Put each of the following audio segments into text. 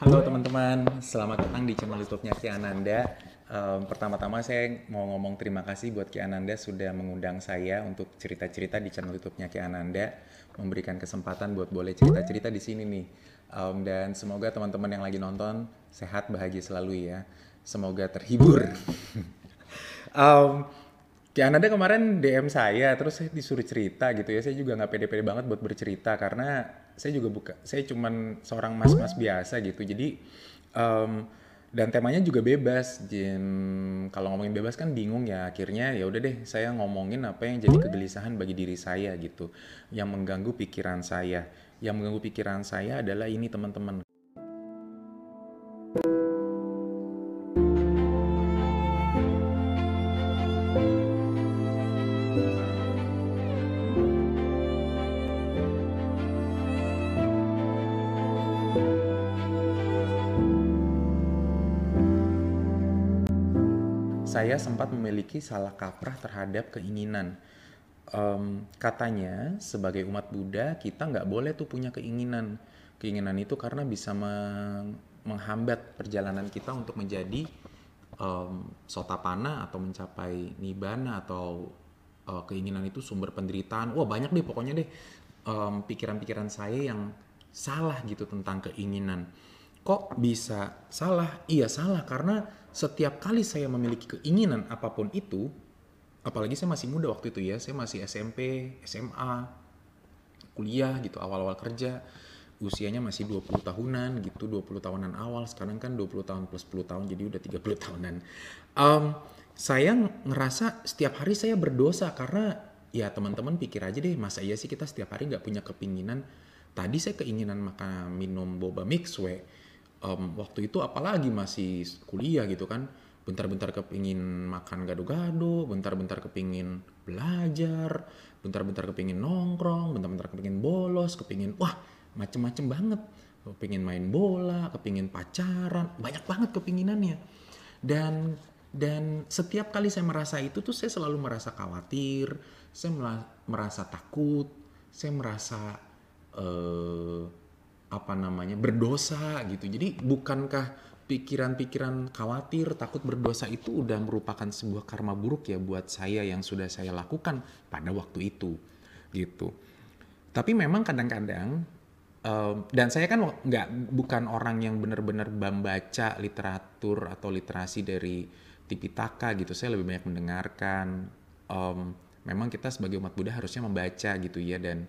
Halo teman-teman, selamat datang di channel YouTube-nya Ki Ananda. Um, pertama-tama saya mau ngomong terima kasih buat Ki Ananda sudah mengundang saya untuk cerita-cerita di channel YouTube-nya Ki Ananda, memberikan kesempatan buat boleh cerita-cerita di sini nih. Um, dan semoga teman-teman yang lagi nonton sehat, bahagia selalu ya. Semoga terhibur. um, Ki Ananda kemarin DM saya, terus saya disuruh cerita gitu ya. Saya juga nggak pede-pede banget buat bercerita karena saya juga buka saya cuman seorang mas-mas biasa gitu. Jadi um, dan temanya juga bebas. Jin kalau ngomongin bebas kan bingung ya. Akhirnya ya udah deh saya ngomongin apa yang jadi kegelisahan bagi diri saya gitu. Yang mengganggu pikiran saya. Yang mengganggu pikiran saya adalah ini teman-teman saya sempat memiliki salah kaprah terhadap keinginan. Um, katanya sebagai umat Buddha kita nggak boleh tuh punya keinginan. Keinginan itu karena bisa meng menghambat perjalanan kita untuk menjadi um, sotapana atau mencapai nibana atau uh, keinginan itu sumber penderitaan. Wah banyak deh pokoknya deh pikiran-pikiran um, saya yang salah gitu tentang keinginan. Kok bisa salah? Iya salah karena setiap kali saya memiliki keinginan apa pun itu, apalagi saya masih muda waktu itu ya, saya masih SMP, SMA, kuliah gitu, awal-awal kerja, usianya masih 20 tahunan gitu, 20 tahunan awal, sekarang kan 20 tahun plus 10 tahun, jadi udah 30 tahunan. Um, saya ngerasa setiap hari saya berdosa karena ya teman-teman pikir aja deh, masa iya sih kita setiap hari nggak punya kepinginan. Tadi saya keinginan makan minum boba mixwe, um, waktu itu apalagi masih kuliah gitu kan. Bentar-bentar kepingin makan gado-gado bentar-bentar kepingin belajar bentar-bentar kepingin nongkrong bentar-bentar kepingin bolos kepingin wah macem-macem banget. Kepingin main bola kepingin pacaran banyak banget kepinginannya. Dan dan setiap kali saya merasa itu tuh saya selalu merasa khawatir saya merasa takut saya merasa uh, apa namanya berdosa gitu. Jadi bukankah pikiran-pikiran khawatir, takut berdosa itu udah merupakan sebuah karma buruk ya buat saya yang sudah saya lakukan pada waktu itu gitu. Tapi memang kadang-kadang um, dan saya kan nggak bukan orang yang benar-benar membaca literatur atau literasi dari Tipitaka gitu. Saya lebih banyak mendengarkan. Um, memang kita sebagai umat Buddha harusnya membaca gitu ya dan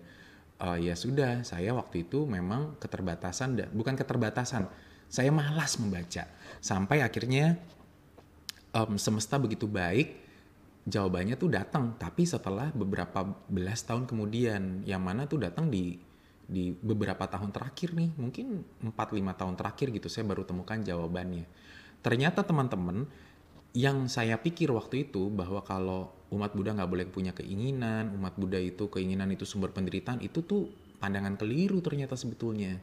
uh, ya sudah saya waktu itu memang keterbatasan bukan keterbatasan saya malas membaca. Sampai akhirnya um, semesta begitu baik jawabannya tuh datang. Tapi setelah beberapa belas tahun kemudian yang mana tuh datang di di beberapa tahun terakhir nih mungkin 4-5 tahun terakhir gitu saya baru temukan jawabannya. Ternyata teman-teman yang saya pikir waktu itu bahwa kalau umat Buddha nggak boleh punya keinginan, umat Buddha itu keinginan itu sumber penderitaan, itu tuh pandangan keliru ternyata sebetulnya.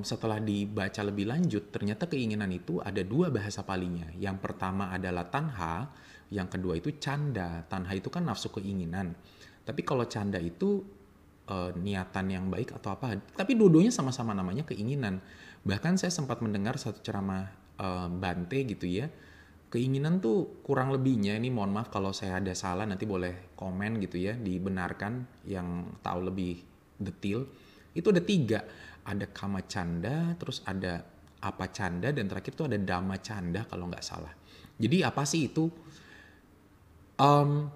Setelah dibaca lebih lanjut, ternyata keinginan itu ada dua bahasa palinya. Yang pertama adalah tanha, yang kedua itu canda. Tanha itu kan nafsu keinginan. Tapi kalau canda itu e, niatan yang baik atau apa. Tapi dua-duanya sama-sama namanya keinginan. Bahkan saya sempat mendengar satu ceramah e, Bante gitu ya. Keinginan tuh kurang lebihnya, ini mohon maaf kalau saya ada salah nanti boleh komen gitu ya, dibenarkan yang tahu lebih detail. Itu ada tiga ada kama canda, terus ada apa canda, dan terakhir itu ada dama canda kalau nggak salah. Jadi apa sih itu? Um,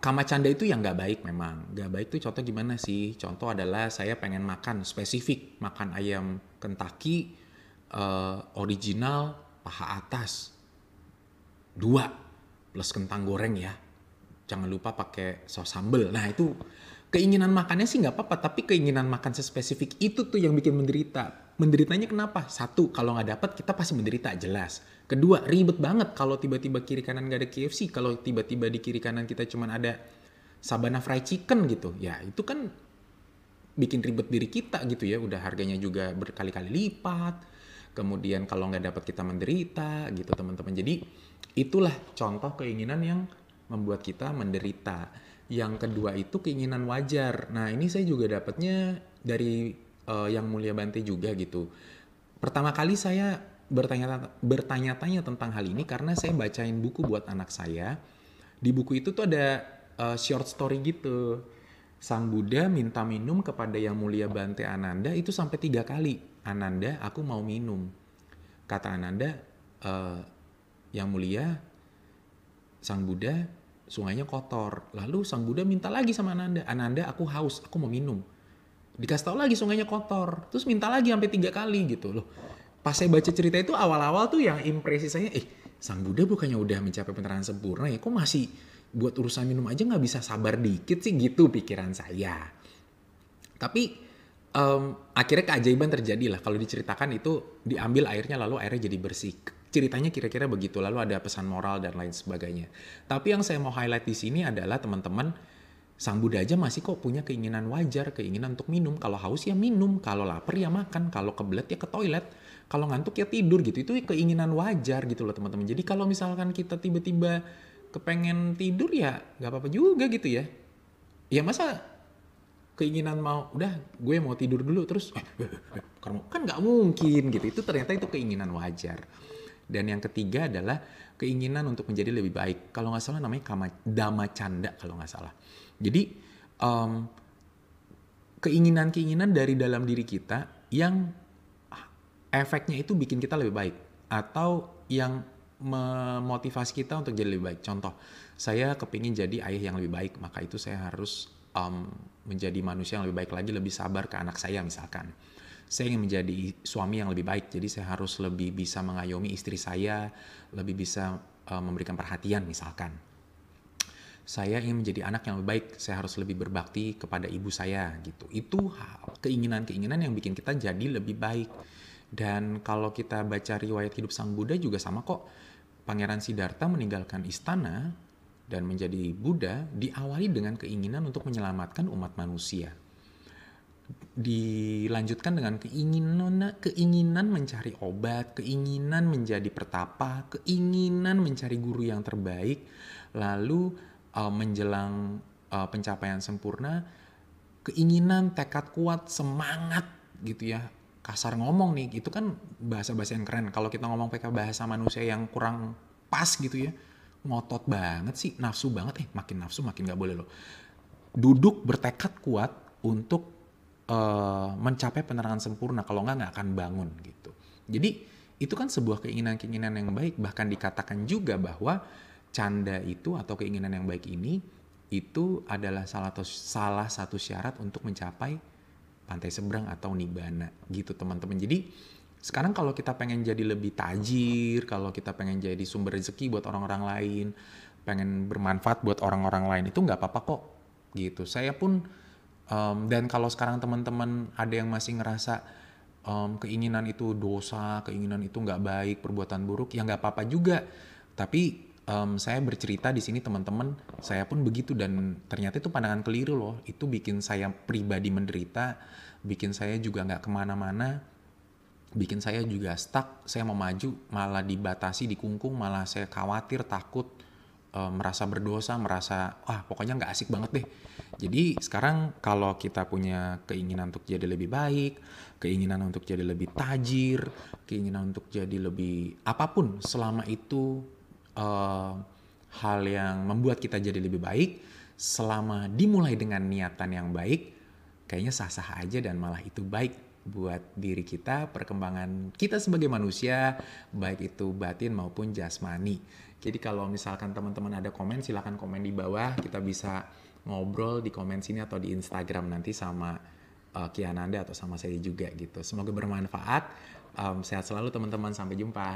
kama canda itu yang nggak baik memang. Nggak baik itu contoh gimana sih? Contoh adalah saya pengen makan spesifik, makan ayam Kentucky uh, original paha atas dua plus kentang goreng ya. Jangan lupa pakai saus sambal. Nah itu keinginan makannya sih nggak apa-apa tapi keinginan makan sespesifik itu tuh yang bikin menderita. Menderitanya kenapa? Satu kalau nggak dapat kita pasti menderita jelas. Kedua ribet banget kalau tiba-tiba kiri kanan nggak ada KFC kalau tiba-tiba di kiri kanan kita cuman ada sabana fried chicken gitu. Ya itu kan bikin ribet diri kita gitu ya. Udah harganya juga berkali-kali lipat kemudian kalau nggak dapat kita menderita gitu teman-teman. Jadi itulah contoh keinginan yang membuat kita menderita yang kedua itu keinginan wajar nah ini saya juga dapatnya dari uh, yang mulia Bante juga gitu pertama kali saya bertanya bertanya-tanya tentang hal ini karena saya bacain buku buat anak saya di buku itu tuh ada uh, short story gitu Sang Buddha minta minum kepada yang mulia Bante Ananda itu sampai tiga kali. Ananda, aku mau minum. Kata Ananda, e, yang mulia, Sang Buddha sungainya kotor. Lalu Sang Buddha minta lagi sama Ananda, Ananda aku haus, aku mau minum. Dikasih tahu lagi sungainya kotor. Terus minta lagi sampai tiga kali gitu loh. Pas saya baca cerita itu awal-awal tuh yang impresi saya, eh Sang Buddha bukannya udah mencapai penerangan sempurna ya, kok masih buat urusan minum aja nggak bisa sabar dikit sih gitu pikiran saya. Tapi um, akhirnya keajaiban terjadi lah kalau diceritakan itu diambil airnya lalu airnya jadi bersih. Ceritanya kira-kira begitu lalu ada pesan moral dan lain sebagainya. Tapi yang saya mau highlight di sini adalah teman-teman Sang Buddha aja masih kok punya keinginan wajar, keinginan untuk minum. Kalau haus ya minum, kalau lapar ya makan, kalau kebelet ya ke toilet, kalau ngantuk ya tidur gitu. Itu keinginan wajar gitu loh teman-teman. Jadi kalau misalkan kita tiba-tiba kepengen tidur ya nggak apa-apa juga gitu ya ya masa keinginan mau udah gue mau tidur dulu terus eh, eh, eh, kan nggak mungkin gitu itu ternyata itu keinginan wajar dan yang ketiga adalah keinginan untuk menjadi lebih baik kalau nggak salah namanya kama, dama canda kalau nggak salah jadi um, keinginan-keinginan dari dalam diri kita yang efeknya itu bikin kita lebih baik atau yang memotivasi kita untuk jadi lebih baik. Contoh, saya kepingin jadi ayah yang lebih baik, maka itu saya harus um, menjadi manusia yang lebih baik lagi, lebih sabar ke anak saya misalkan. Saya ingin menjadi suami yang lebih baik, jadi saya harus lebih bisa mengayomi istri saya, lebih bisa um, memberikan perhatian misalkan. Saya ingin menjadi anak yang lebih baik, saya harus lebih berbakti kepada ibu saya gitu. Itu keinginan-keinginan yang bikin kita jadi lebih baik. Dan kalau kita baca riwayat hidup Sang Buddha juga sama kok Pangeran Siddhartha meninggalkan istana dan menjadi Buddha diawali dengan keinginan untuk menyelamatkan umat manusia. Dilanjutkan dengan keinginan keinginan mencari obat, keinginan menjadi pertapa, keinginan mencari guru yang terbaik, lalu uh, menjelang uh, pencapaian sempurna, keinginan, tekad kuat, semangat gitu ya. Kasar ngomong nih itu kan bahasa-bahasa yang keren. Kalau kita ngomong pakai bahasa manusia yang kurang pas gitu ya ngotot banget sih nafsu banget. Eh makin nafsu makin gak boleh loh. Duduk bertekad kuat untuk uh, mencapai penerangan sempurna kalau nggak nggak akan bangun gitu jadi itu kan sebuah keinginan-keinginan yang baik bahkan dikatakan juga bahwa canda itu atau keinginan yang baik ini itu adalah salah, salah satu syarat untuk mencapai pantai seberang atau nibana gitu teman-teman. Jadi sekarang kalau kita pengen jadi lebih tajir, kalau kita pengen jadi sumber rezeki buat orang-orang lain, pengen bermanfaat buat orang-orang lain itu nggak apa-apa kok gitu. Saya pun um, dan kalau sekarang teman-teman ada yang masih ngerasa um, keinginan itu dosa, keinginan itu nggak baik, perbuatan buruk, ya nggak apa-apa juga. Tapi um, saya bercerita di sini teman-teman, saya pun begitu dan ternyata itu pandangan keliru loh. Itu bikin saya pribadi menderita, bikin saya juga nggak ke mana-mana, bikin saya juga stuck. Saya mau maju malah dibatasi, dikungkung, malah saya khawatir, takut, um, merasa berdosa, merasa wah pokoknya nggak asik banget deh. Jadi sekarang kalau kita punya keinginan untuk jadi lebih baik, keinginan untuk jadi lebih tajir, keinginan untuk jadi lebih apa pun, selama itu uh, hal yang membuat kita jadi lebih baik selama dimulai dengan niatan yang baik kayaknya sah-sah aja dan malah itu baik buat diri kita, perkembangan kita sebagai manusia, baik itu batin maupun jasmani. Jadi kalau misalkan teman-teman ada komen, silahkan komen di bawah. Kita bisa ngobrol di komen sini atau di Instagram nanti sama uh, Kiananda atau sama saya juga gitu. Semoga bermanfaat. Um, sehat selalu teman-teman. Sampai jumpa.